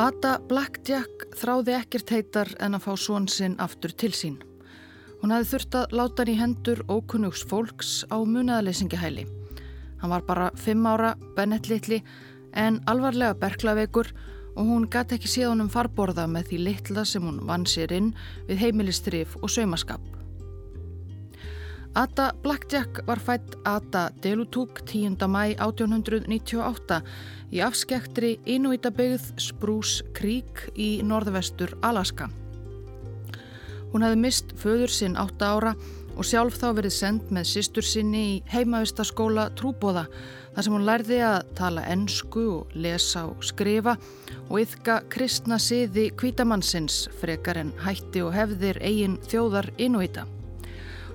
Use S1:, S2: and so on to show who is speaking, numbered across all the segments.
S1: Ada Blackjack þráði ekkert heitar en að fá svon sinn aftur til sín. Hún hafði þurft að láta hann í hendur ókunnugs fólks á munaðaleysingihæli. Hann var bara fimm ára, Bennett litli, en alvarlega berglavegur og hún gæti ekki séð honum farborða með því litla sem hún vann sér inn við heimilistrif og saumaskap. Ada Blackjack var fætt Ada Delutúk 10. mæ 1898 í afskektri Inuitabegð Spruce Creek í norðvestur Alaska. Hún hefði mist föður sinn 8 ára og sjálf þá verið sendt með sýstur sinni í heimavistaskóla Trúbóða þar sem hún lærði að tala ennsku og lesa og skrifa og yfka kristna siði kvítamannsins frekar en hætti og hefðir eigin þjóðar inuita.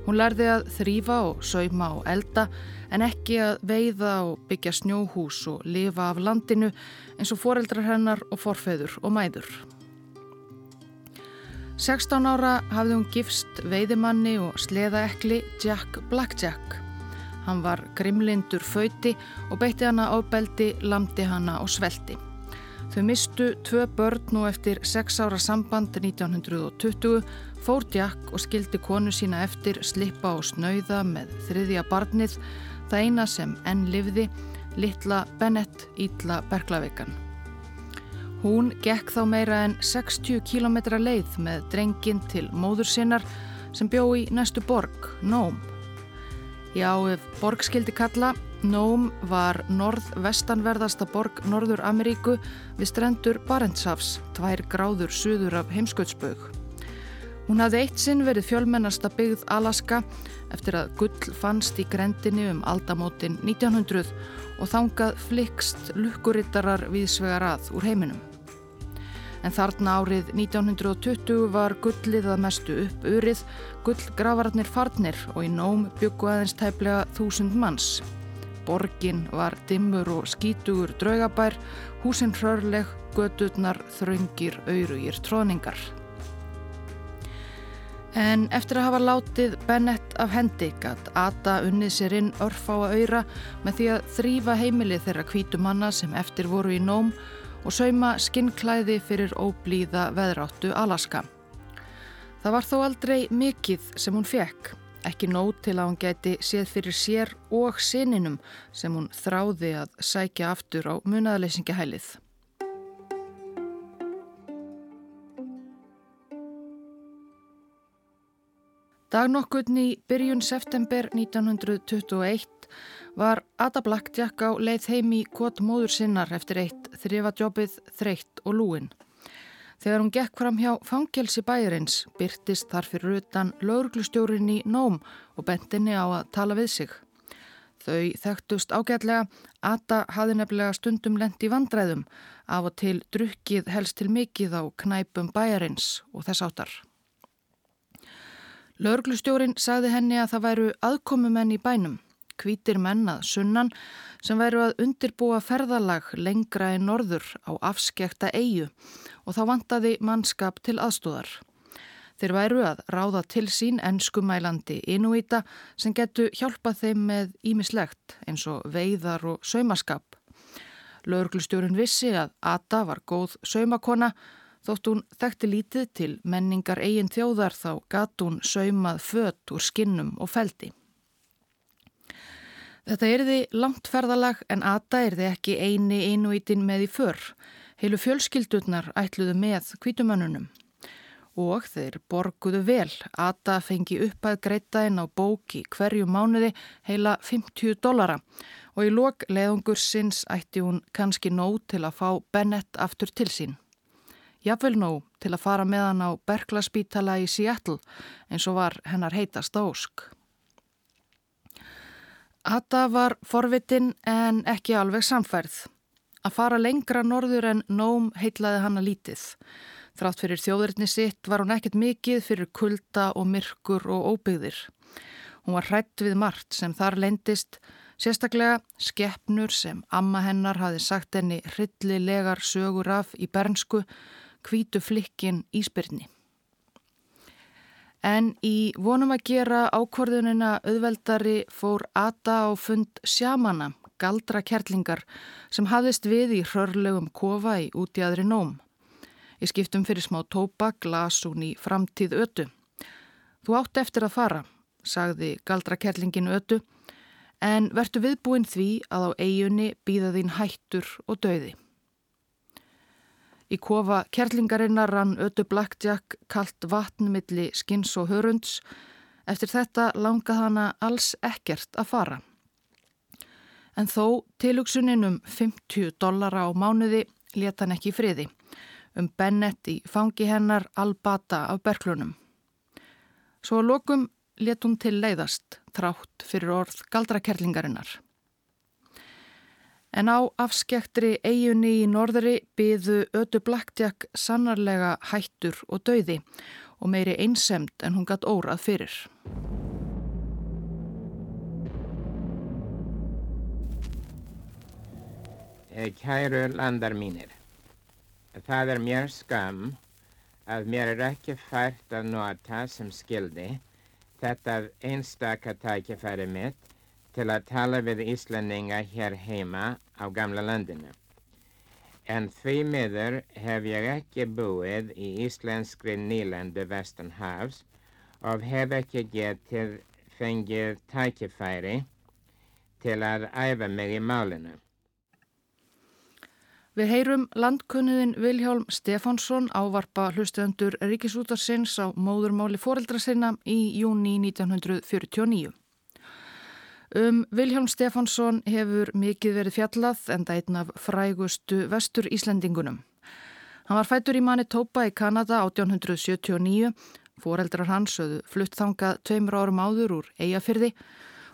S1: Hún lærði að þrýfa og sauma og elda en ekki að veiða og byggja snjóhús og lifa af landinu eins og foreldrar hennar og forfeður og mæður. 16 ára hafði hún gifst veiðimanni og sleðaekli Jack Blackjack. Hann var grimlindur föyti og beitti hana ábeldi, lamdi hana og svelti. Þau mistu tvö börn nú eftir 6 ára samband 1920, fór Jack og skildi konu sína eftir slippa og snauða með þriðja barnið, það eina sem enn livði, litla Bennett Ítla Berglavikan. Hún gekk þá meira en 60 km leið með drengin til móður sinnar sem bjó í næstu borg, Nóm. Já, ef borg skildi kalla, Nóm var norð-vestanverðasta borg Norður Ameríku við strendur Barentshavs, tvær gráður suður af heimskautsbög. Hún hafði eitt sinn verið fjölmennasta byggð Alaska eftir að gull fannst í grendinni um aldamótin 1900 og þangað flikst lukkurittarar viðsvegar að úr heiminum en þarna árið 1920 var gullið að mestu upp urið, gullgravararnir farnir og í nóm byggu aðeins tæplega þúsund manns. Borgin var dimmur og skítugur draugabær, húsinn hrörleg, gödurnar, þröngir, auðrugir, tróningar. En eftir að hafa látið Bennett af hendi gatt Ata unnið sér inn örfá að auðra með því að þrýfa heimilið þeirra kvítumanna sem eftir voru í nóm og sauma skinnklæði fyrir óblíða veðráttu Alaska. Það var þó aldrei mikið sem hún fekk, ekki nót til að hún gæti séð fyrir sér og sininum sem hún þráði að sækja aftur á munaðleysingahælið. Dagnokkurn í byrjun september 1921 var Ada Blackjack á leið heim í kvot móður sinnar eftir eitt þrifadjópið þreytt og lúin. Þegar hún gekk fram hjá fangelsi bæjarins byrtist þar fyrir utan lauruglustjórin í nóm og bentinni á að tala við sig. Þau þekktust ágætlega, Ada hafði nefnilega stundum lendi vandræðum af og til drukkið helst til mikið á knæpum bæjarins og þess áttar. Lauruglustjórin sagði henni að það væru aðkomumenn í bænum kvítir mennað sunnan sem væru að undirbúa ferðalag lengra í norður á afskekta eigu og þá vantaði mannskap til aðstóðar. Þeir væru að ráða til sín ennskumælandi inúíta sem getu hjálpað þeim með ímislegt eins og veiðar og saumaskap. Lauglustjórun vissi að Ata var góð saumakona þótt hún þekkti lítið til menningar eigin þjóðar þá gat hún saumað fött úr skinnum og feldi. Þetta erði langt ferðalag en Ata erði ekki eini einúítin með í för. Heilu fjölskyldurnar ætluðu með kvítumönnunum. Og þeir borguðu vel. Ata fengi upp að greita inn á bóki hverju mánuði heila 50 dollara og í lok leðungur sinns ætti hún kannski nóg til að fá Bennett aftur til sín. Jafnvel nóg til að fara með hann á Berklaspítala í Seattle eins og var hennar heitast ásk. Hata var forvitin en ekki alveg samfærð. Að fara lengra norður en nóm heitlaði hana lítið. Þrátt fyrir þjóðurni sitt var hún ekkert mikið fyrir kulda og myrkur og óbyggðir. Hún var hrætt við margt sem þar leindist, sérstaklega skeppnur sem amma hennar hafi sagt henni hryllilegar sögur af í bernsku, kvítu flikkin íspyrni. En í vonum að gera ákvörðunina auðveldari fór Ata á fund sjamana, galdra kerlingar, sem hafðist við í hrörlegum kofa í útjæðri nóm. Ég skiptum fyrir smá tópa, glas og ný framtíð ötu. Þú átt eftir að fara, sagði galdrakerlingin ötu, en vertu viðbúin því að á eigunni býða þín hættur og döiði. Í kofa kerlingarinnar rann ötu Blackjack kalt vatn milli skins og hörunds. Eftir þetta langað hana alls ekkert að fara. En þó tilugsunin um 50 dollara á mánuði leta hann ekki friði um Bennett í fangi hennar albata af berglunum. Svo að lokum let hún til leiðast trátt fyrir orð galdrakerlingarinnar. En á afskektri eigunni í norðri byðu ötu Blackjack sannarlega hættur og dauði og meiri einsemt en hún gatt órað fyrir.
S2: Kæru landar mínir. Það er mér skam að mér er ekki fært að nota sem skildi þetta einstaka tækifæri mitt til að tala við Íslandinga hér heima á gamla landinu. En því miður hef ég ekki búið í íslenskri nýlandu Vestanhavs og hef ekki getið fengið tækifæri til að æfa mig í málinu.
S1: Við heyrum landkunniðin Viljálm Stefánsson ávarpa hlustendur Ríkisútarsins á móðurmáli foreldra sinna í júni 1949. Um Viljálm Stefánsson hefur mikið verið fjallað en það einn af frægustu vestur Íslendingunum. Hann var fætur í Manitoba í Kanada 1879, foreldrar hans höfðu fluttþangað tveimur árum áður úr Eyjafyrði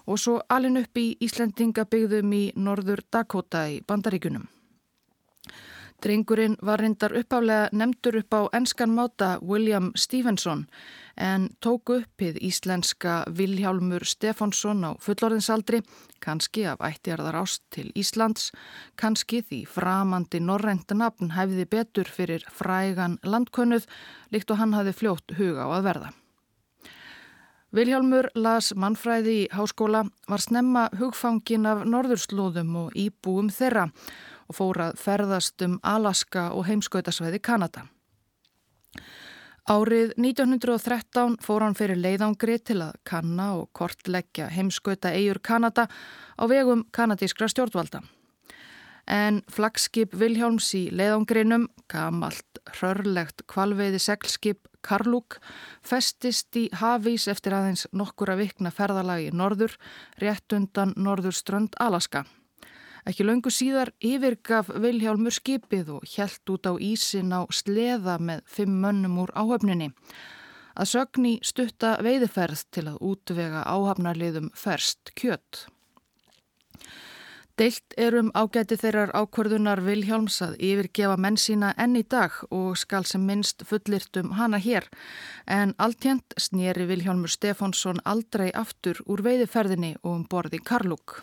S1: og svo alin upp í Íslendingabyggðum í norður Dakota í Bandaríkunum. Drengurinn var reyndar uppálega nefndur upp á enskan máta William Stevenson en tóku uppið íslenska Viljálmur Stefánsson á fullorðinsaldri, kannski af ættjarðar ást til Íslands, kannski því framandi norrænta nafn hefði betur fyrir frægan landkönnuð líkt og hann hafi fljótt huga á að verða. Viljálmur las mannfræði í háskóla, var snemma hugfangin af norðurslóðum og íbúum þeirra og fór að ferðast um Alaska og heimskautasvæði Kanada. Árið 1913 fór hann fyrir leiðangri til að kanna og kortleggja heimskauta eigur Kanada á vegum kanadískra stjórnvalda. En flagskip Vilhjálms í leiðangrinum, gamalt rörlegt kvalveiði seglskip Karlúk, festist í hafís eftir aðeins nokkura vikna ferðalagi í norður, rétt undan norðurströnd Alaska. Ekki laungu síðar yfirgaf Viljálmur skipið og hjælt út á ísin á sleða með fimm mönnum úr áhöfninni. Að sögni stutta veiðferð til að útvega áhafnarliðum ferst kjött. Deilt erum ágæti þeirrar ákvörðunar Viljálms að yfirgefa menn sína enn í dag og skal sem minnst fullirtum hana hér en alltjent snýri Viljálmur Stefánsson aldrei aftur úr veiðferðinni og um borði Karlúk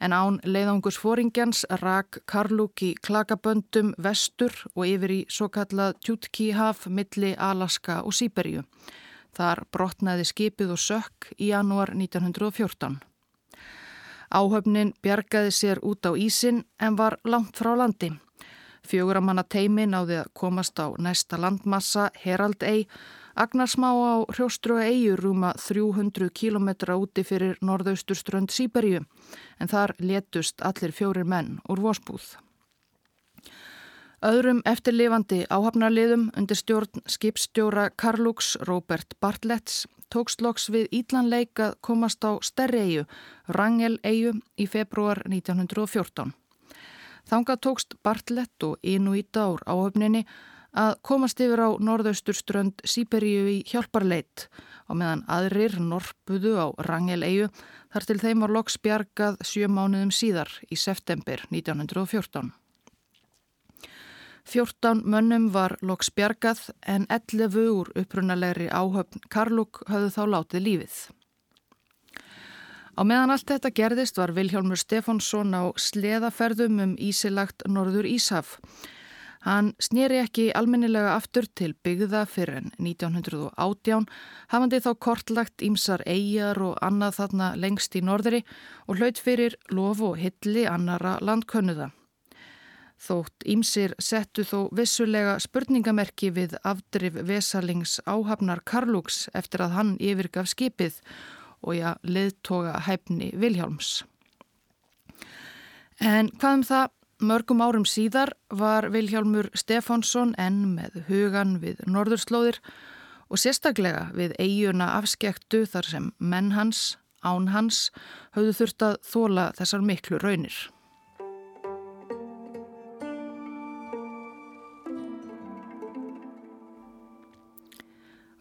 S1: en án leiðangus fóringjans rak Karlúk í klakaböndum vestur og yfir í svo kallað Tjútkíhaf milli Alaska og Sýberju. Þar brotnaði skipið og sökk í janúar 1914. Áhöfnin bjargaði sér út á ísin en var langt frá landi. Fjöguramanna teimi náði að komast á næsta landmassa Herald Ey Agnarsmá á hrjóstru og eigur rúma 300 km úti fyrir norðausturströnd Sýberju en þar letust allir fjórir menn úr Vosbúð. Öðrum eftirlifandi áhafnarliðum undir stjórn skipstjóra Karlúks Robert Bartletts tókst loks við Ídlanleik að komast á stærri eigu, Rangel eigu, í februar 1914. Þanga tókst Bartlett og Inuita úr áhafninni að komast yfir á norðausturströnd Sýberíu í hjálparleit og meðan aðrir norpuðu á Rangeleiu þar til þeim var loks bjargað sjö mánuðum síðar í september 1914. 14 mönnum var loks bjargað en 11 úr upprunalegri áhöfn Karlúk höfðu þá látið lífið. Á meðan allt þetta gerðist var Vilhjálmur Stefánsson á sleðaferðum um ísilagt Norður Íshaf Hann snýri ekki almennilega aftur til byggða fyrir en 1918 hafandi þá kortlagt ímsar eigjar og annað þarna lengst í norðri og hlaut fyrir lof og hilli annara landkönnuða. Þótt ímsir settu þó vissulega spurningamerki við afdrif Vesalings áhafnar Karlúks eftir að hann yfirgaf skipið og já, leðtoga hæfni Vilhjálms. En hvað um það, mörgum árum síðar var Vilhjálmur Stefánsson enn með hugan við norðurslóðir og sérstaklega við eiguna afskektu þar sem menn hans, án hans, höfðu þurft að þóla þessar miklu raunir.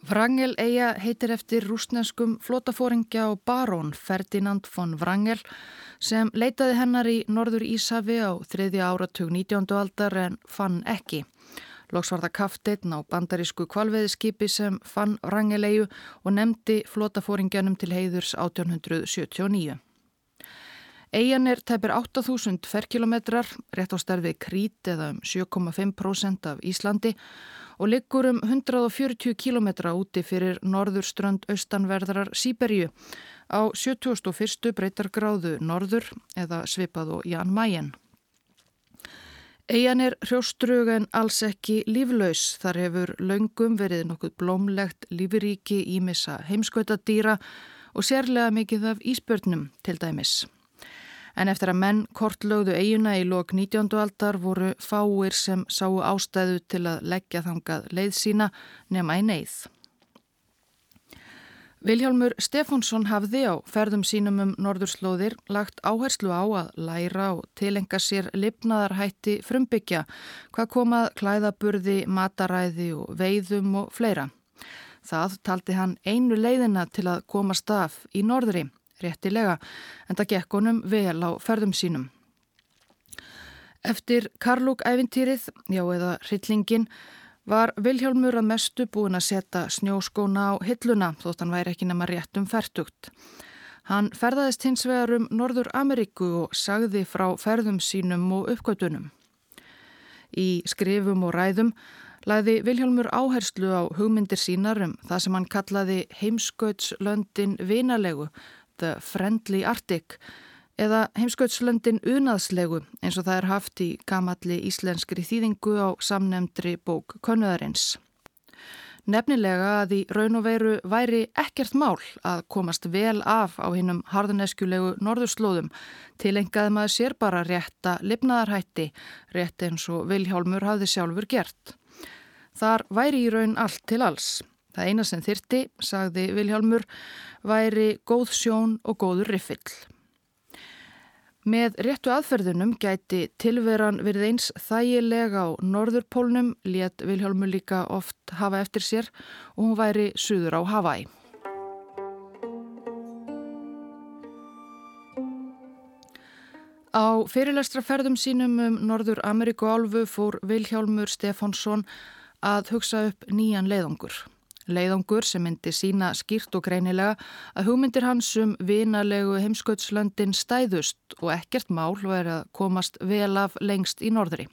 S1: Vrangel eiga heitir eftir rúsneskum flótafóringja og barón Ferdinand von Vrangel sem leitaði hennar í norður Ísafi á þriðja áratug 19. aldar en fann ekki. Lóks var það kafteitn á bandarísku kvalveðiskipi sem fann Vrangel eigu og nefndi flótafóringjanum til heiðurs 1879. Eian er tæpir 8000 ferkilometrar, rétt á starfið Krít eða um 7,5% af Íslandi og liggur um 140 km úti fyrir norðurströnd austanverðarar Sýberju á 71. breytargráðu norður eða svipað og Jan Mayen. Eian er hrjóstrug en alls ekki líflaus. Þar hefur laungum verið nokkuð blómlegt lífiríki ímissa heimskautadýra og sérlega mikið af íspörnum til dæmis. En eftir að menn kortlögðu eiguna í lok 19. aldar voru fáir sem sáu ástæðu til að leggja þangað leið sína nema í neyð. Viljálmur Stefánsson hafði á ferðum sínum um norðurslóðir lagt áherslu á að læra og tilenga sér lifnaðarhætti frumbyggja hvað komað klæðaburði, mataræði og veiðum og fleira. Það taldi hann einu leiðina til að komast af í norðri réttilega en það gekk honum vel á ferðum sínum. Eftir Karlúk-ævintýrið, já eða Rittlingin, var Viljálmur að mestu búin að setja snjóskóna á hilluna þótt hann væri ekki nema rétt um færtugt. Hann ferðaðist hins vegar um Norður Ameríku og sagði frá ferðum sínum og uppgötunum. Í skrifum og ræðum lagði Viljálmur áherslu á hugmyndir sínar um það sem hann kallaði heimskautslöndin vinalegu The Friendly Arctic eða heimskautslöndin unaðslegu eins og það er haft í gamalli íslenskri þýðingu á samnemndri bók Könnuðarins. Nefnilega að í raun og veru væri ekkert mál að komast vel af á hinnum harðuneskjulegu norðurslóðum til engaði maður sér bara rétta lifnaðarhætti, rétt eins og Viljálmur hafði sjálfur gert. Þar væri í raun allt til alls. Það eina sem þyrti, sagði Viljálmur, væri góð sjón og góður riffill. Með réttu aðferðunum gæti tilveran verið eins þægilega á norðurpólnum, létt Viljálmur líka oft hafa eftir sér og hún væri suður á Hawaii. Á fyrirlestraferðum sínum um Norður Ameríku álfu fór Viljálmur Stefánsson að hugsa upp nýjan leiðangur. Leiðangur sem myndi sína skýrt og greinilega að hugmyndir hans um vinalegu heimskautslöndin stæðust og ekkert mál verið að komast vel af lengst í norðri.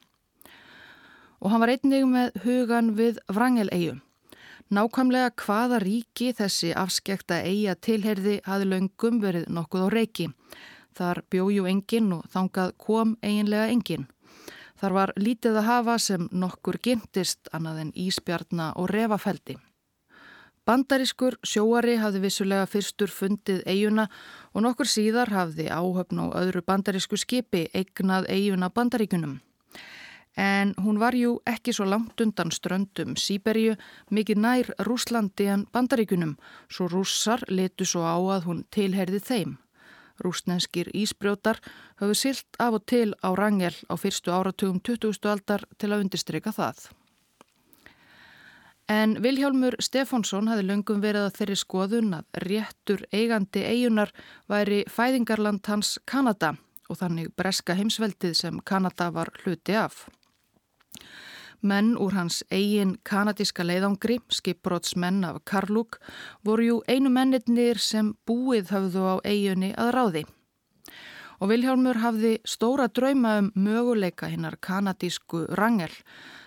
S1: Og hann var einnig með hugan við Vrangel-eigu. Nákvæmlega hvaða ríki þessi afskekta eiga tilherði hafi löngum verið nokkuð á reiki. Þar bjóju engin og þangað kom eiginlega engin. Þar var lítið að hafa sem nokkur gintist annað en íspjarna og refafeldi. Bandarískur sjóari hafði vissulega fyrstur fundið eiguna og nokkur síðar hafði áhöfn á öðru bandarísku skipi eignað eiguna bandaríkunum. En hún var jú ekki svo langt undan ströndum Sýberju, mikið nær Rúslandi en bandaríkunum, svo rússar letu svo á að hún tilherði þeim. Rúsnenskir ísbrjótar höfðu silt af og til á rangel á fyrstu áratugum 20. aldar til að undirstryka það. En Viljálmur Stefánsson hafi löngum verið að þeirri skoðun að réttur eigandi eigunar væri fæðingarland hans Kanada og þannig breska heimsveldið sem Kanada var hluti af. Menn úr hans eigin kanadíska leiðangri, skipbrótsmenn af Karlúk, voru jú einu mennirnir sem búið höfðu á eigunni að ráði. Og Viljálmur hafði stóra drauma um möguleika hinnar kanadísku rangel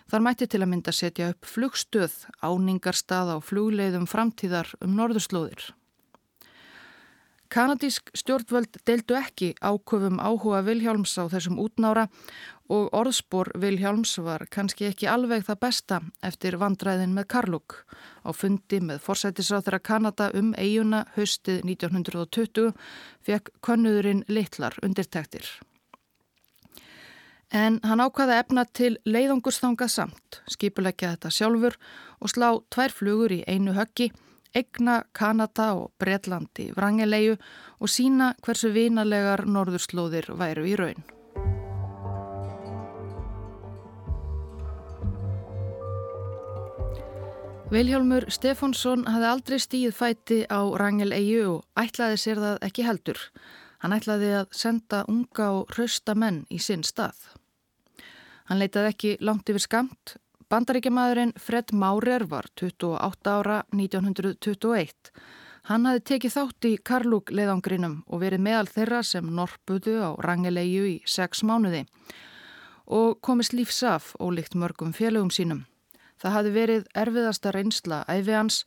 S1: Þar mætti til að mynda setja upp flugstöð, áningarstað á flugleiðum framtíðar um norðurslóðir. Kanadísk stjórnvöld deildu ekki ákofum áhuga Vilhjálms á þessum útnára og orðspor Vilhjálms var kannski ekki alveg það besta eftir vandræðin með Karlúk. Á fundi með forsætisráð þeirra Kanada um eiguna haustið 1920 fekk konnuðurinn litlar undirtæktir. En hann ákvaða efna til leiðungurstangað samt, skipulegja þetta sjálfur og slá tvær flugur í einu höggi egna Kanada og Breitlandi vrangilegju og sína hversu vinalegar norðurslóðir væru í raun. Viljálmur Stefánsson hafði aldrei stíð fæti á Rangelegju og ætlaði sér það ekki heldur. Hann ætlaði að senda unga og hrausta menn í sinn stað. Hann leitaði ekki langt yfir skamt Bandaríkjamaðurinn Fred Maurer var 28 ára 1921. Hann hafi tekið þátt í Karlúk leiðangrinum og verið meðal þeirra sem norpuðu á rangelegju í sex mánuði og komist lífsaf ólíkt mörgum félögum sínum. Það hafi verið erfiðasta reynsla æfi hans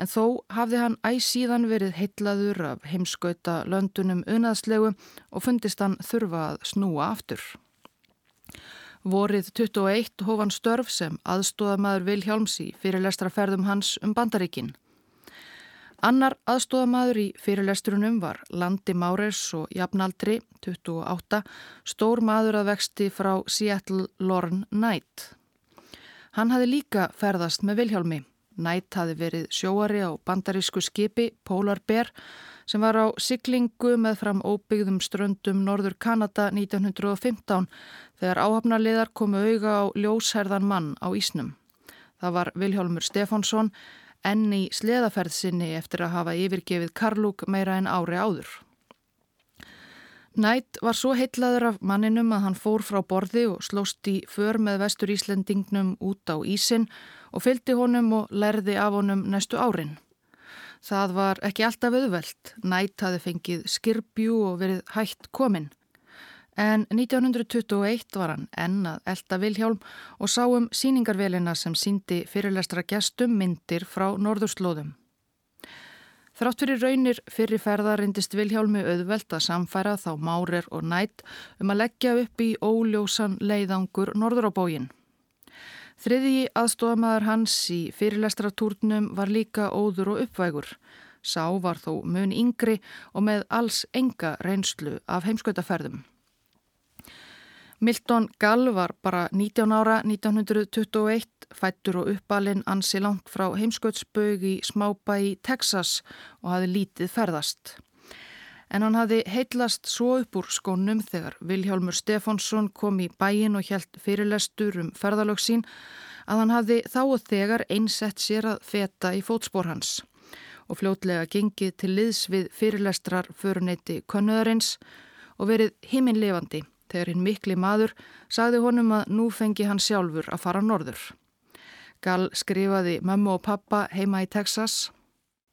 S1: en þó hafði hann æsíðan verið heitlaður af heimskauta löndunum unaðslegu og fundist hann þurfa að snúa aftur. Vorið 21 hóf hann störf sem aðstóðamaður Vilhjálms í fyrirlestraferðum hans um bandaríkinn. Annar aðstóðamaður í fyrirlestrunum var Landi Máres og jafnaldri 28, stór maður að vexti frá Seattle Lorne Knight. Hann hafi líka ferðast með Vilhjálmi. Knight hafi verið sjóari á bandarísku skipi Polar Bear sem var á siglingu með fram óbyggðum ströndum Norður Kanada 1915 þegar áhafnarliðar komu auga á ljósherðan mann á Ísnum. Það var Viljólmur Stefánsson enn í sleðaferð sinni eftir að hafa yfirgefið Karlúk meira en ári áður. Nætt var svo heitlaður af manninum að hann fór frá borði og slóst í för með vestur Íslendingnum út á Ísin og fylgdi honum og lærði af honum næstu árin. Það var ekki alltaf auðvelt. Nætt hafi fengið skirbjú og verið hægt kominn. En 1921 var hann enn að elda Vilhjálm og sáum síningarvelina sem síndi fyrirlestra gestum myndir frá norðurslóðum. Þrátt fyrir raunir fyrirferðar reyndist Vilhjálmi auðvelt að samfæra þá Márer og Nætt um að leggja upp í óljósan leiðangur norður á bóginn. Þriðji aðstofamæður hans í fyrirlestratúrnum var líka óður og uppvægur. Sá var þó mun yngri og með alls enga reynslu af heimskautaferðum. Milton Gall var bara 19 ára 1921, fættur og uppalinn ansi langt frá heimskautsbög í smábæ í Texas og hafi lítið ferðast. En hann hafði heitlast svo upp úr skónum þegar Viljálmur Stefánsson kom í bæin og hjælt fyrirlestur um ferðalög sín að hann hafði þá og þegar einsett sér að feta í fótspór hans. Og fljótlega gengið til liðs við fyrirlestrar föruneyti konöðarins og verið himinlefandi þegar hinn mikli maður sagði honum að nú fengi hann sjálfur að fara norður. Gall skrifaði mamma og pappa heima í Texas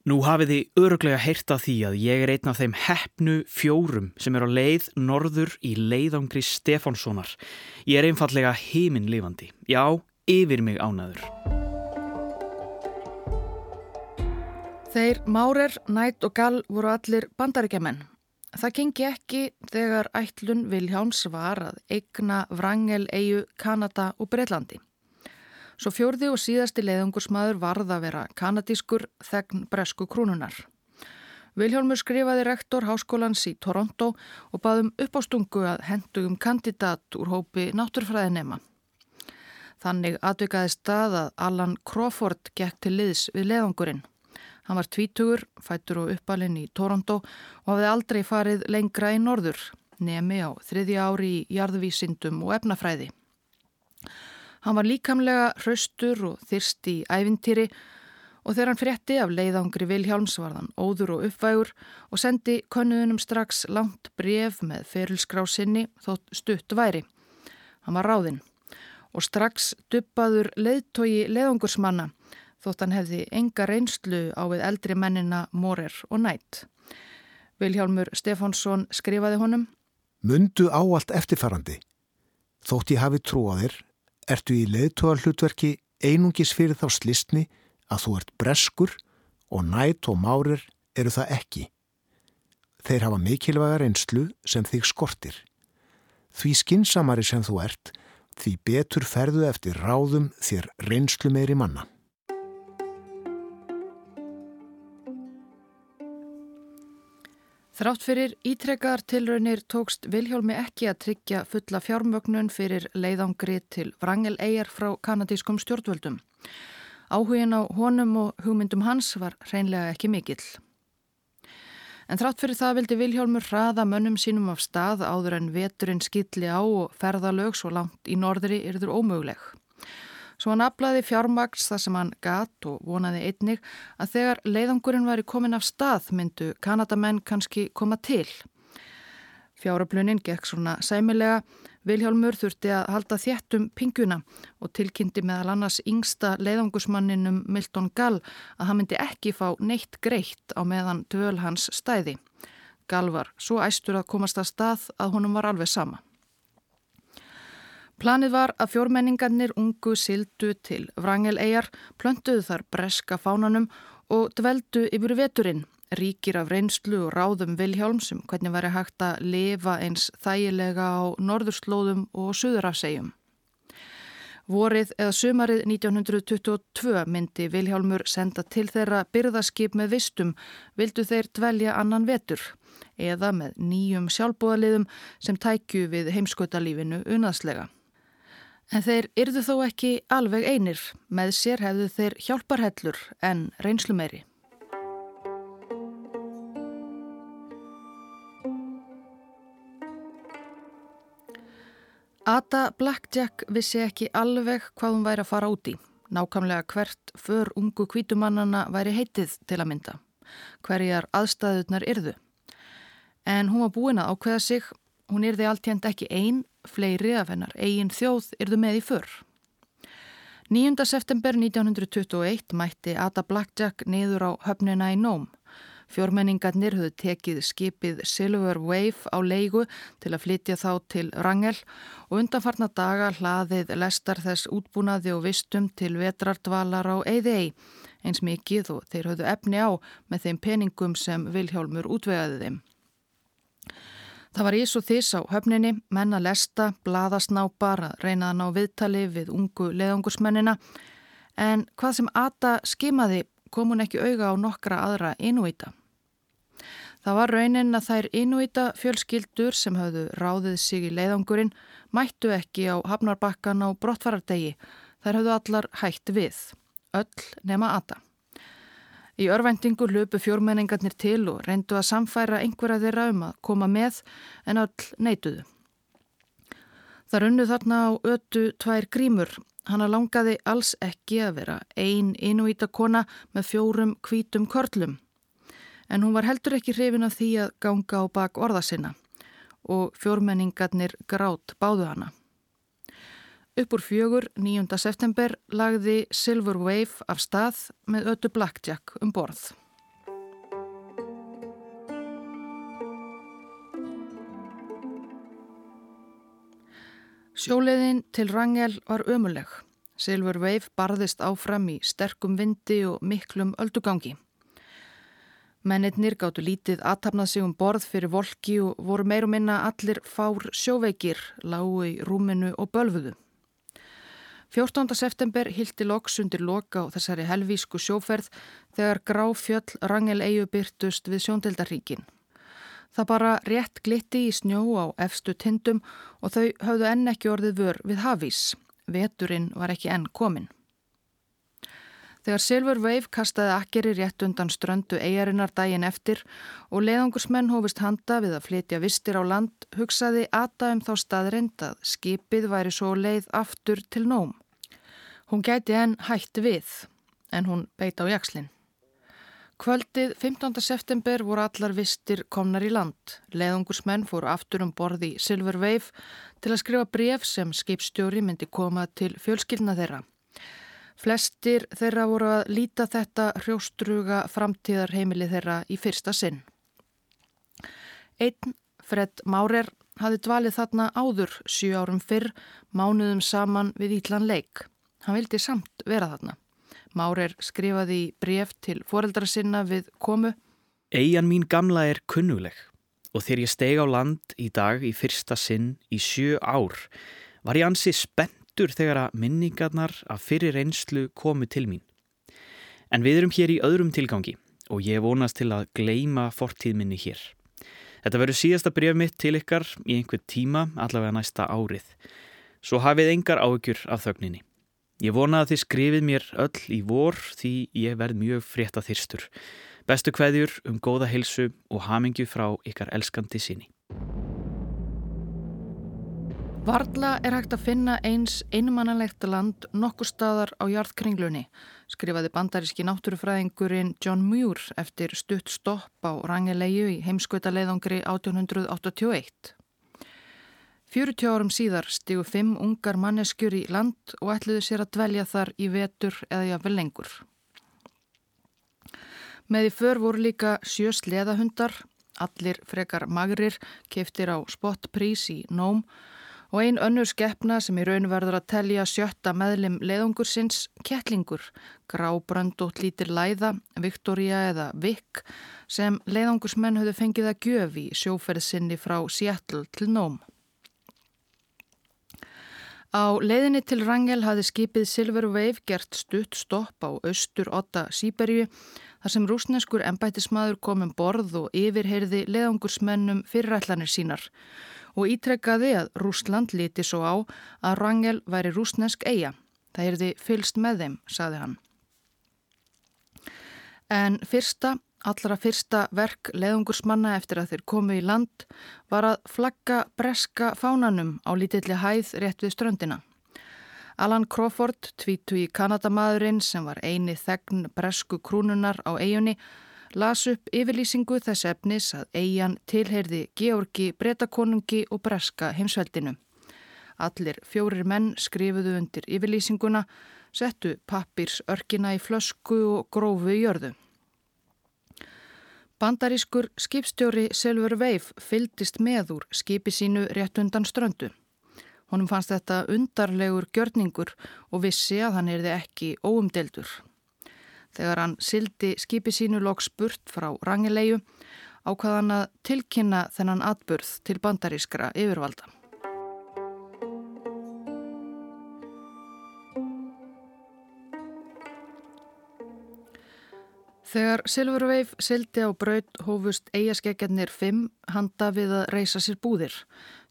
S3: Nú hafið þið öruglega heyrta því að ég er einn af þeim hefnu fjórum sem er á leið norður í leiðangri Stefánssonar. Ég er einfallega heiminlifandi. Já, yfir mig ánaður.
S1: Þeir Márer, Nætt og Gall voru allir bandaríkjaman. Það gengi ekki þegar ætlun Viljáns var að eigna Vrangel, Eyju, Kanada og Breitlandi. Svo fjörði og síðasti leiðungursmaður varð að vera kanadískur þegn bresku krúnunar. Viljálmur skrifaði rektor háskólans í Toronto og baðum upp á stungu að hendugum kandidat úr hópi náttúrfræðinema. Þannig atvikaði stað að Allan Crawford gekk til liðs við leiðungurinn. Hann var tvítugur, fættur og uppalinn í Toronto og hafði aldrei farið lengra í norður, nemi á þriðja ári í jarðvísindum og efnafræði. Hann var líkamlega hraustur og þyrst í ævintýri og þegar hann frétti af leiðangri Vilhjálms var hann óður og uppvægur og sendi konunum strax langt bref með ferilskrásinni þótt stutt væri. Hann var ráðinn og strax duppaður leiðtogi leiðangursmanna þótt hann hefði enga reynslu á við eldri mennina Morer og Nætt. Vilhjálmur Stefánsson skrifaði honum
S4: Mundu á allt eftirfarandi. Þótt ég hafi trúaðir ertu í leðtóar hlutverki einungis fyrir þá slistni að þú ert breskur og nætt og márir eru það ekki. Þeir hafa mikilvæga reynslu sem þig skortir. Því skinsamari sem þú ert, því betur ferðu eftir ráðum þér reynslu meiri manna.
S1: Þrátt fyrir ítrekkaðar tilraunir tókst Viljálmi ekki að tryggja fulla fjármögnun fyrir leiðangri til Vrangel-Eyjar frá kanadískum stjórnvöldum. Áhugin á honum og hugmyndum hans var reynlega ekki mikill. En þrátt fyrir það vildi Viljálmur hraða mönnum sínum af stað áður en veturinn skilli á og ferðalög svo langt í norðri yrður ómöguleg. Svo hann aflaði fjármaks þar sem hann gatt og vonaði einnig að þegar leiðangurinn væri komin af stað myndu Kanadamenn kannski koma til. Fjáröflunin gekk svona sæmilega, Viljálmur þurfti að halda þéttum pinguna og tilkynnti meðal annars yngsta leiðangusmanninum Milton Gall að hann myndi ekki fá neitt greitt á meðan dvöl hans stæði. Gall var svo æstur að komast að stað að honum var alveg sama. Planið var að fjórmenningarnir ungu sildu til Vrangel-Eyjar, plönduðu þar breska fánanum og dveldu yfir veturinn, ríkir af reynslu og ráðum Vilhjálmsum hvernig væri hægt að lifa eins þægilega á norðurslóðum og suðurafsegjum. Vorið eða sumarið 1922 myndi Vilhjálmur senda til þeirra byrðaskip með vistum, vildu þeir dvelja annan vetur eða með nýjum sjálfbóðaliðum sem tækju við heimskautalífinu unaðslega. En þeir yrðu þó ekki alveg einir, með sér hefðu þeir hjálparhellur en reynslu meiri. Ada Blackjack vissi ekki alveg hvað hún væri að fara út í. Nákvæmlega hvert för ungu kvítumannana væri heitið til að mynda. Hverjar aðstæðunar yrðu. En hún var búin að ákveða sig, hún yrði alltjent ekki einn fleiri af hennar eigin þjóð yrðu með í för. 9. september 1921 mætti Ada Blackjack niður á höfnina í Nóm. Fjórmenningarnir höfðu tekið skipið Silver Wave á leigu til að flytja þá til Rangel og undanfarnar daga hlaðið lestar þess útbúnaði og vistum til vetrardvalar á Eidei eins mikið og þeir höfðu efni á með þeim peningum sem Vilhjálmur útvegaði þeim. Það var ís og þís á höfninni, menn að lesta, bladasnápar að reyna að ná viðtali við ungu leðangursmennina en hvað sem Ata skimaði kom hún ekki auga á nokkra aðra inúíta. Það var raunin að þær inúíta fjölskyldur sem hafðu ráðið sig í leiðangurinn mættu ekki á hafnarbakkan á brottfarardegi. Þær hafðu allar hægt við, öll nema Ata. Í örvendingu löpu fjórmenningarnir til og reyndu að samfæra einhverja þeirra um að koma með en öll neituðu. Það runnu þarna á ötu tvær grímur. Hanna langaði alls ekki að vera ein inúítakona með fjórum kvítum körlum. En hún var heldur ekki hrifin af því að ganga á bak orða sinna og fjórmenningarnir grátt báðu hana. Upp úr fjögur 9. september lagði Silver Wave af stað með ötu Blackjack um borð. Sjóleiðin til Rangel var ömuleg. Silver Wave barðist áfram í sterkum vindi og miklum öldugangi. Mennitnir gáttu lítið aðtapnað sig um borð fyrir volki og voru meirum minna allir fár sjóveikir, lágu í rúminu og bölfuðu. 14. september hildi loks undir loka á þessari helvísku sjóferð þegar gráfjöll Rangel Eyju byrtust við sjóndeldaríkin. Það bara rétt glitti í snjó á efstu tindum og þau höfðu enn ekki orðið vör við hafís. Veturinn var ekki enn komin. Þegar Silver Wave kastaði akkeri rétt undan ströndu eigarinnar daginn eftir og leiðangursmenn hófist handa við að flytja vistir á land, hugsaði Ata um þá staðrind að skipið væri svo leið aftur til nóm. Hún gæti enn hætti við, en hún beita á jakslinn. Kvöldið 15. september voru allar vistir komnar í land. Leðungursmenn fóru aftur um borði Silver Wave til að skrifa bref sem skipstjóri myndi koma til fjölskyldna þeirra. Flestir þeirra voru að líta þetta hrjóstruga framtíðarheimili þeirra í fyrsta sinn. Einn, Fred Márer, hafi dvalið þarna áður sjú árum fyrr, mánuðum saman við Ítlan leik. Hann vildi samt vera þarna. Márer skrifaði í bref til foreldra sinna við komu.
S3: Eian mín gamla er kunnuleg. og þegar ég steg á land í dag í fyrsta sinn í sjö ár var ég ansi spenntur þegar að minningarnar af fyrir einslu komu til mín. En við erum hér í öðrum tilgangi og ég vonast til að gleima fortíðminni hér. Þetta verður síðasta bref mitt til ykkar í einhver tíma allavega næsta árið. Svo hafið engar áökjur af þögninni. Ég vona að þið skrifið mér öll í vor því ég verð mjög frétta þyrstur. Bestu kveðjur um góða heilsu og hamingju frá ykkar elskandi sinni.
S1: Varla er hægt að finna eins einmannalegt land nokkur staðar á jarðkringlunni, skrifaði bandaríski náttúrufræðingurinn John Muir eftir stutt stopp á rangilegju í heimskauta leiðangri 1881. 40 árum síðar stígu fimm ungar manneskjur í land og ætluðu sér að dvelja þar í vetur eða jáfnvel lengur. Með í för voru líka sjö sleðahundar, allir frekar magrir, keftir á spottprís í nóm og ein önnur skeppna sem í raun verður að telja sjötta meðlim leðungur sinns, kettlingur, grábröndótt lítir læða, Viktoria eða Vik, sem leðungursmenn höfðu fengið að gjöf í sjóferðsynni frá Seattle til nóm. Á leiðinni til Rangel hafði skipið Silver Wave gert stutt stopp á austur 8 Sýberju þar sem rúsneskur ennbættismadur komum borð og yfirheyrði leðangursmennum fyrirætlanir sínar og ítrekkaði að Rúsland líti svo á að Rangel væri rúsnesk eiga. Það erði fylst með þeim, saði hann. En fyrsta Allra fyrsta verk leðungursmanna eftir að þeir komu í land var að flagga breska fánanum á lítilli hæð rétt við ströndina. Alan Crawford, tvítu í Kanadamadurinn sem var eini þegn bresku krúnunar á eigunni, las upp yfirlýsingu þess efnis að eigan tilheyrði Georgi breytakonungi og breska heimsveldinu. Allir fjórir menn skrifuðu undir yfirlýsinguna, settu pappirs örkina í flösku og grófu í jörðu. Bandarískur skipstjóri Silver Wave fyldist með úr skipi sínu rétt undan ströndu. Honum fannst þetta undarlegur gjörningur og vissi að hann erði ekki óumdeldur. Þegar hann sildi skipi sínu loks burt frá rangilegju ákvaðan að tilkynna þennan atburð til bandarískra yfirvalda. Þegar Silver Wave sildi á braut hófust eigaskeggjarnir fimm handa við að reysa sér búðir.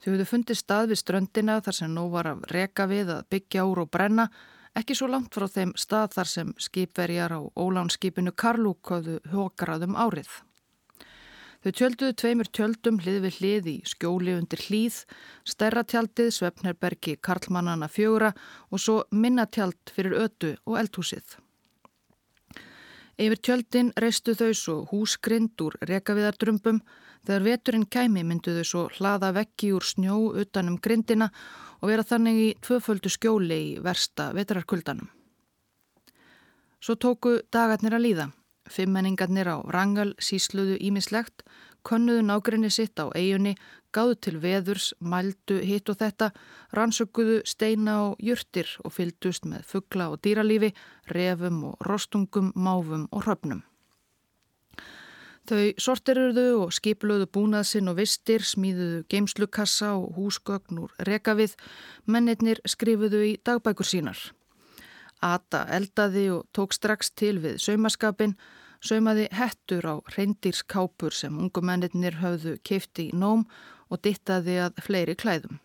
S1: Þau höfðu fundið stað við ströndina þar sem nú var að reka við að byggja úr og brenna, ekki svo langt frá þeim stað þar sem skipverjar á ólánskipinu Karlúk hafðu hókaraðum árið. Þau tjölduðu tveimur tjöldum hlið við hlið í skjóli undir hlýð, stærra tjaldið Svefnerbergi Karlmannana fjögura og svo minna tjald fyrir ötu og eldhúsið. Yfir tjöldin reistu þau svo húsgrind úr rekaviðardrömbum. Þegar veturinn kæmi myndu þau svo hlaða vekki úr snjó utanum grindina og vera þannig í tvöföldu skjóli í versta vetrarkuldanum. Svo tóku dagarnir að líða. Fimmenningarnir á Rangal sísluðu ímislegt, könnuðu nágrinni sitt á eigunni, gáðu til veðurs, mældu hitt og þetta, rannsökuðu steina og jurtir og fyldust með fuggla og dýralífi, refum og rostungum, máfum og hröfnum. Þau sortiruðu og skipluðu búnaðsinn og vistir, smíðuðu geimslukassa og húsgögn úr rekavið, mennirnir skrifuðu í dagbækur sínar. Ata eldaði og tók strax til við saumaskapin, saumaði hettur á reyndýrskápur sem ungumennir höfðu keifti í nóm og dittaði að fleiri klæðum.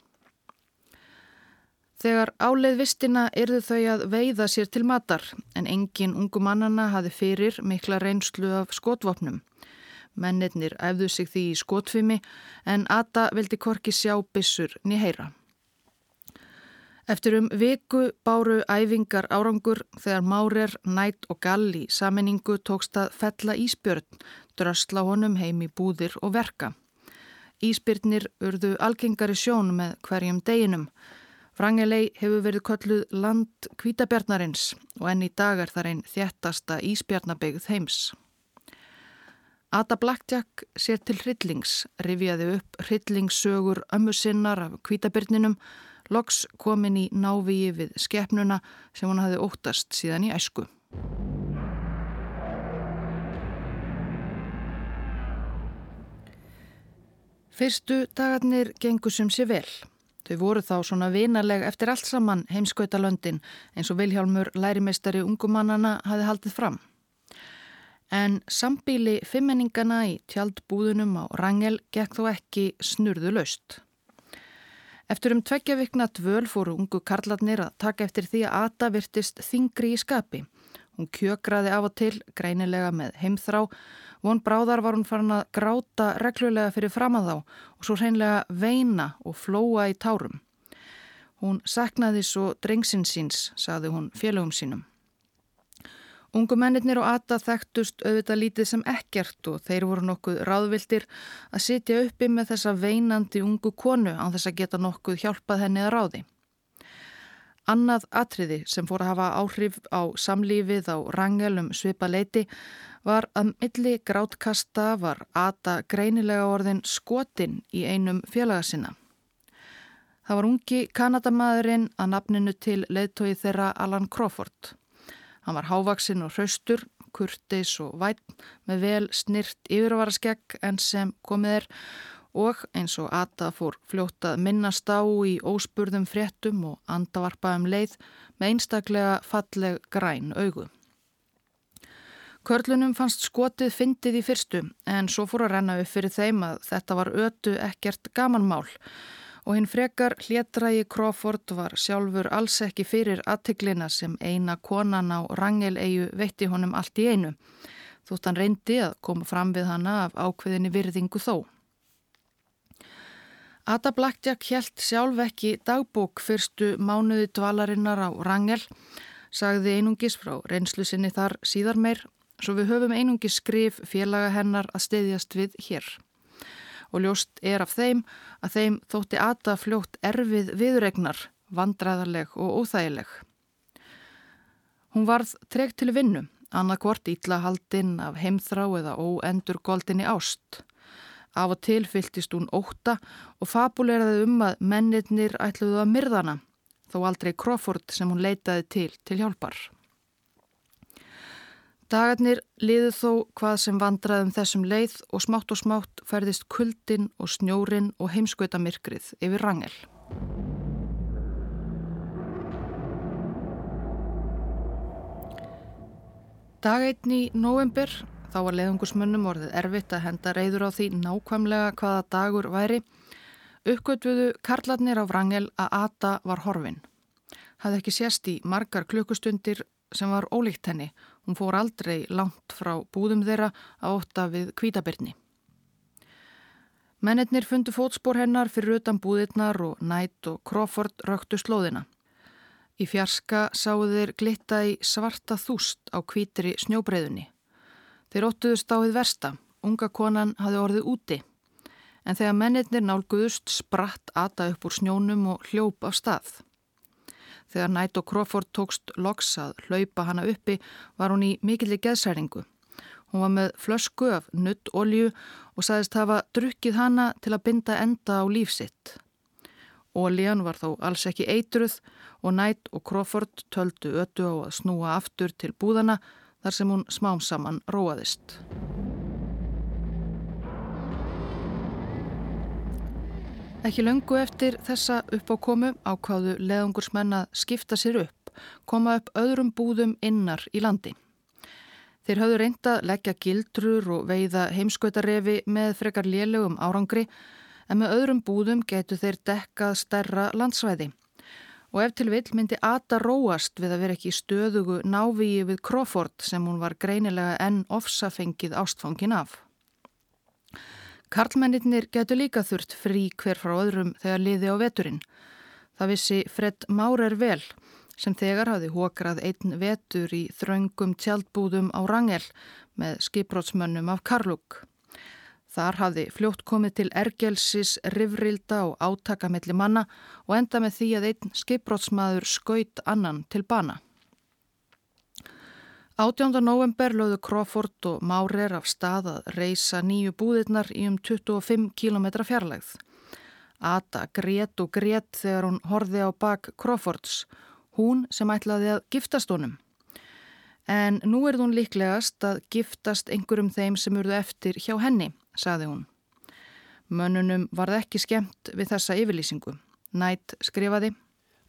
S1: Þegar áleið vistina erðu þau að veiða sér til matar en engin ungumannana hafi fyrir mikla reynslu af skotvopnum. Mennirnir æfðu sig því í skotfimi en Ata vildi korki sjá bissur nýheyra. Eftir um viku báru æfingar árangur þegar Márer, Nætt og Gall í saminningu tókst að fella íspjörn, drösla honum heim í búðir og verka. Íspyrnir urðu algengari sjón með hverjum deginum. Frangelei hefur verið kolluð land kvítabjarnarins og enn í dag er þar einn þjættasta íspjarnabegð heims. Ada Blackjack sér til hryllings, rifjaði upp hryllingssögur ömmu sinnar af kvítabjarninum loks komin í návíi við skepnuna sem hún hafi óttast síðan í æsku. Fyrstu dagarnir gengur sem sé vel. Þau voru þá svona vinaleg eftir allt saman heimskautalöndin eins og Vilhjálmur lærimeistari ungumannana hafi haldið fram. En sambíli fimmenningana í tjaldbúðunum á Rangel gekk þó ekki snurðu laust. Eftir um tveggja vikna dvöl fóru ungu karlarnir að taka eftir því að Ata virtist þingri í skapi. Hún kjökraði af og til, greinilega með heimþrá Von Bráðar var hún farin að gráta reglulega fyrir fram að þá og svo hreinlega veina og flóa í tárum. Hún saknaði svo drengsinn síns, saði hún félögum sínum. Ungu mennirnir og Ata þekktust auðvitað lítið sem ekkert og þeir voru nokkuð ráðvildir að sitja uppi með þessa veinandi ungu konu á þess að geta nokkuð hjálpað henni að ráði. Annað atriði sem fór að hafa áhrif á samlífið á rangelum svipa leiti var að milli grátkasta var Ata greinilega orðin skotin í einum félaga sinna. Það var ungi Kanadamaðurinn að nafninu til leðtói þeirra Alan Crawford. Hann var hávaksinn og hraustur, kurtis og vætt með vel snirt yfirvaraskegg en sem komið er og eins og Ata fór fljótað minnast á í óspurðum fréttum og andavarpaðum leið með einstaklega falleg græn augu. Körlunum fannst skotið fyndið í fyrstu en svo fór að renna upp fyrir þeim að þetta var ötu ekkert gamanmál og hinn frekar hlétrægi Crawford var sjálfur alls ekki fyrir aðtiklina sem eina konan á rangeleigu veitti honum allt í einu þótt hann reyndi að koma fram við hana af ákveðinni virðingu þó. Ada Blackjack helt sjálf ekki dagbók fyrstu mánuði dvalarinnar á rangel sagði einungis frá reynslu sinni þar síðar meir svo við höfum einungi skrif félaga hennar að steyðjast við hér. Og ljóst er af þeim að þeim þótti Ata fljótt erfið viðregnar, vandræðarleg og óþægileg. Hún varð tregt til vinnu, annað hvort ítla haldinn af heimþrá eða óendur goldinni ást. Af og til fyltist hún óta og fabuleraði um að mennirnir ætluðu að myrðana, þó aldrei Crawford sem hún leitaði til til hjálpar. Dagarnir liðu þó hvað sem vandraðum þessum leið og smátt og smátt færðist kuldin og snjórin og heimskautamirkrið yfir rangel. Dagætni í november, þá var leiðungusmönnum orðið erfitt að henda reyður á því nákvæmlega hvaða dagur væri, uppgötvuðu karlarnir á rangel að Ata var horfin. Hafði ekki sérst í margar klukkustundir sem var ólíkt henni. Hún fór aldrei langt frá búðum þeirra að ótta við kvítabirni. Mennetnir fundu fótspór hennar fyrir utan búðirnar og Nætt og Crawford röktu slóðina. Í fjarska sáu þeir glitta í svarta þúst á kvítri snjóbreyðunni. Þeir óttuðust á því versta. Unga konan hafi orðið úti. En þegar mennetnir nálguðust spratt Ata upp úr snjónum og hljóp af stað. Þegar Nætt og Crawford tókst loks að hlaupa hana uppi var hún í mikilli geðsæringu. Hún var með flösku af nutt olju og sagðist hafa drukkið hana til að binda enda á lífsitt. Oljan var þó alls ekki eitruð og Nætt og Crawford töldu ötu á að snúa aftur til búðana þar sem hún smám saman róaðist. Ekki löngu eftir þessa uppákomu ákváðu leðungursmenn að skipta sér upp, koma upp öðrum búðum innar í landi. Þeir hafðu reynda leggja gildrur og veiða heimskautarefi með frekar lélögum árangri en með öðrum búðum getu þeir dekkað stærra landsvæði. Og ef til vill myndi Ata róast við að vera ekki stöðugu návíi við Crawford sem hún var greinilega enn ofsafengið ástfangin af. Karlmennir getur líka þurft frí hver frá öðrum þegar liði á veturinn. Það vissi Fred Maurer vel sem þegar hafði hókrað einn vetur í þraungum tjaldbúðum á Rangel með skipbrótsmönnum af Karlúk. Þar hafði fljótt komið til ergelsis, rivrilda og átakamelli manna og enda með því að einn skipbrótsmaður skaut annan til bana. 18. november lögðu Crawford og Maurer af stað að reysa nýju búðirnar í um 25 km fjarlægð. Ata grét og grét þegar hún horfi á bak Crawfords, hún sem ætlaði að giftast honum. En nú er hún líklegast að giftast einhverjum þeim sem urðu eftir hjá henni, saði hún. Mönnunum varð ekki skemmt við þessa yfirlýsingu. Nætt skrifaði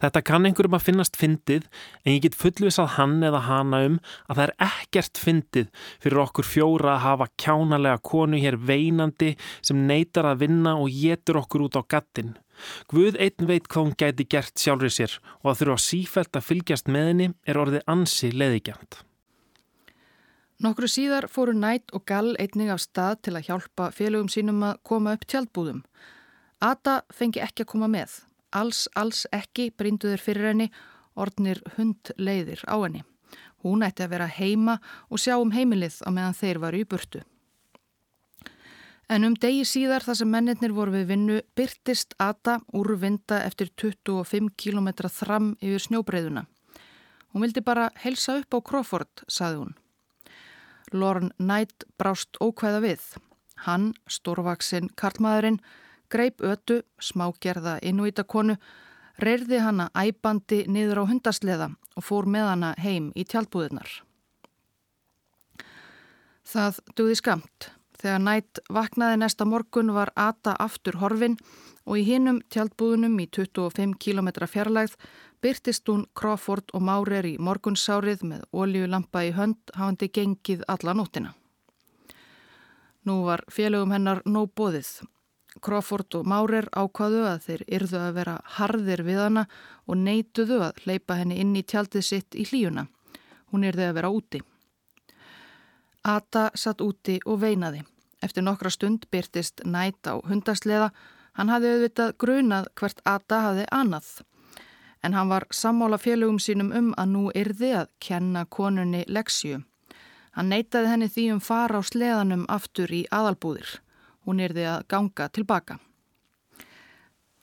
S5: Þetta kann einhverjum að finnast fyndið en ég get fullvisað hann eða hana um að það er ekkert fyndið fyrir okkur fjóra að hafa kjánalega konu hér veinandi sem neytar að vinna og getur okkur út á gattin. Guð einn veit hvað hún gæti gert sjálfur sér og að þurfa sífælt að fylgjast með henni er orðið ansi leðigjant.
S1: Nokkru síðar fóru Nætt og Gall einning af stað til að hjálpa félögum sínum að koma upp tjaldbúðum. Ata fengi ekki að koma með alls, alls ekki brinduður fyrir henni orðnir hundleiðir á henni. Hún ætti að vera heima og sjá um heimilið á meðan þeir varu í burtu. En um degi síðar þar sem mennirnir voru við vinnu byrtist Ata úr vinda eftir 25 km þram yfir snjóbreyðuna. Hún vildi bara helsa upp á Crawford, saði hún. Lorne Knight brást ókvæða við. Hann, stórvaksinn karlmaðurinn, greip ötu, smágerða innvítakonu, reyrði hana æbandi niður á hundasleða og fór með hana heim í tjálpúðunar. Það duði skamt. Þegar nætt vaknaði næsta morgun var Ata aftur horfin og í hinnum tjálpúðunum í 25 km fjarlægð byrtist hún Crawford og Márer í morgunsárið með oljulampa í hönd hafandi gengið alla nóttina. Nú var félögum hennar nóg bóðið Crawford og Maurer ákvaðu að þeir yrðu að vera harðir við hana og neituðu að hleypa henni inn í tjaldið sitt í hlíuna. Hún yrði að vera úti. Ata satt úti og veinaði. Eftir nokkra stund byrtist nætt á hundasleða. Hann hafði auðvitað grunað hvert Ata hafði annað. En hann var sammála félögum sínum um að nú yrði að kenna konunni leksju. Hann neitaði henni því um fara á sleðanum aftur í aðalbúðir. Hún erði að ganga tilbaka.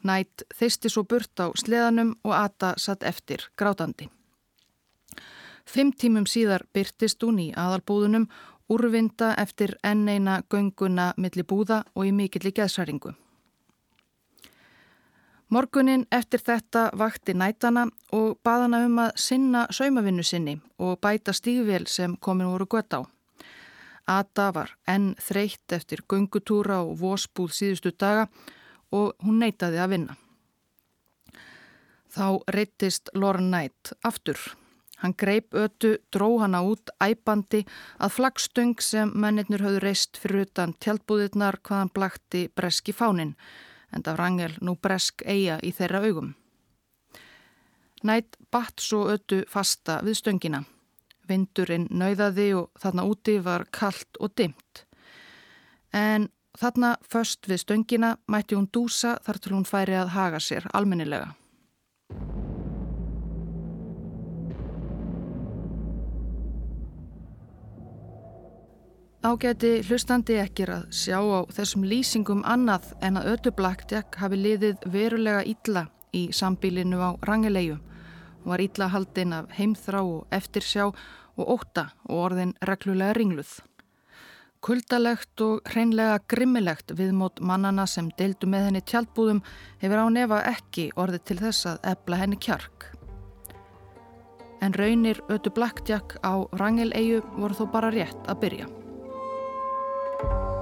S1: Nætt þeisti svo burt á sleðanum og Ata satt eftir grátandi. Fimm tímum síðar byrtist hún í aðalbúðunum úrvinda eftir enneina gönguna millir búða og í mikilli geðsæringu. Morgunin eftir þetta vakti nætana og baðana um að sinna saumavinnu sinni og bæta stígvél sem komin voru gött á. Ata var enn þreytt eftir göngutúra og vósbúð síðustu daga og hún neytaði að vinna. Þá reytist Loren Knight aftur. Hann greip ötu, dró hana út æpandi að flagstöng sem mennirnur höfðu reist fyrir utan tjaldbúðirnar hvaðan blakti breski fánin, en það rangel nú bresk eiga í þeirra augum. Knight batt svo ötu fasta við stöngina. Vindurinn nauðaði og þarna úti var kallt og dimt. En þarna först við stöngina mætti hún dúsa þar til hún færi að haga sér almennilega. Ágæti hlustandi ekkir að sjá á þessum lýsingum annað en að ödublaktjakk hafi liðið verulega ítla í sambílinu á rangilegju. Hún var ítla haldinn af heimþrá og eftirsjá og óta og orðin reglulega ringluð. Kuldalegt og hreinlega grimmilegt viðmót mannana sem deildu með henni tjaldbúðum hefur á nefa ekki orðið til þess að ebla henni kjark. En raunir ötu Blackjack á Rangeleiu voru þó bara rétt að byrja. you